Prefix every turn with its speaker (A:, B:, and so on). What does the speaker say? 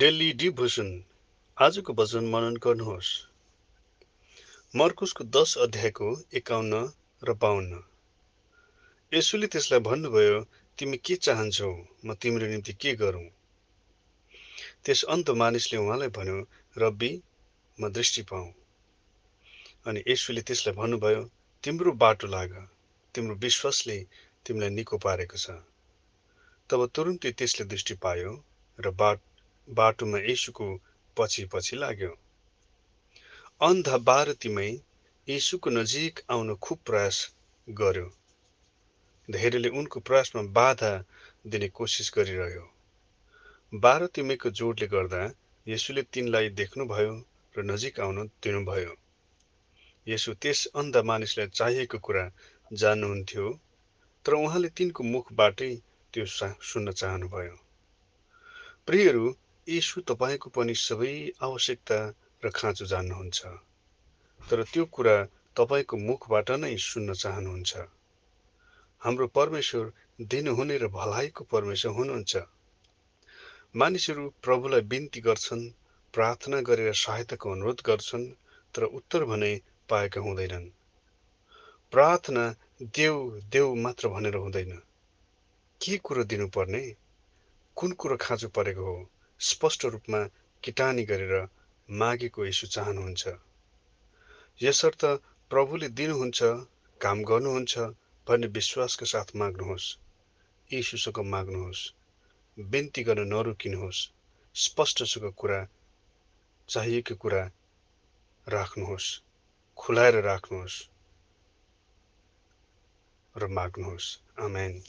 A: Daily devotion आजको वचन मनन गर्नुहोस्। मर्कुसको दस अध्यायको एकाउन्न र बाहन्न यसुले त्यसलाई भन्नुभयो तिमी के चाहन्छौ? म तिम्रो निम्ति के गरौँ? त्यस अन्त मानिसले उहाँलाई भन्यो रब्बी म दृष्टि पाऊ। अनि यसुले त्यसलाई भन्नुभयो तिम्रो बाटो लाग तिम्रो विश्वासले तिमीलाई निको पारेको छ। तब तुरुन्तै त्यसले दृष्टि पायो र बाट बाटोमा यसुको पछि पछि लाग्यो। अन्धा बारतीमै यसुको नजिक आउन खुब प्रयास गर्यो। धेरैले उनको प्रयासमा बाधा दिने कोसिस गरिरह्यो। बारतिमैको जोडले गर्दा यसुले तिनलाई देख्नुभयो र नजिक आउन दिनुभयो। यसु त्यस अन्ध मानिसलाई चाहिएको कुरा जान्नुहुन्थ्यो तर उहाँले तिनको मुखबाटै त्यो सुन्न चाहनुभयो। प्रियहरू यीशु तपाईँको पनि सबै आवश्यकता र खाँचो जान्नुहुन्छ। तर त्यो कुरा तपाईँको मुखबाट नै सुन्न चाहनुहुन्छ। हाम्रो परमेश्वर दिनुहुने र भलाइको परमेश्वर हुनुहुन्छ। मानिसहरू प्रभुलाई बिन्ती गर्छन् प्रार्थना गरेर सहायताको अनुरोध गर्छन् तर उत्तर भने पाएका हुँदैनन्। प्रार्थना देव देव मात्र भनेर हुँदैन। के कुरो दिनुपर्ने? कुन कुरो खाँचो परेको हो? स्पष्ट रूपमा किटानी गरेर मागेको यसो चाहनुहुन्छ। यसर्थ प्रभुले दिनुहुन्छ काम गर्नुहुन्छ भन्ने विश्वासका साथ माग्नुहोस्। यीशुसँग माग्नुहोस्। बिन्ती गर्न नरोकिनुहोस्। स्पष्टसँग कुरा चाहिएको कुरा राख्नुहोस्। खुलाएर राख्नुहोस्। र माग्नुहोस्। आमेन।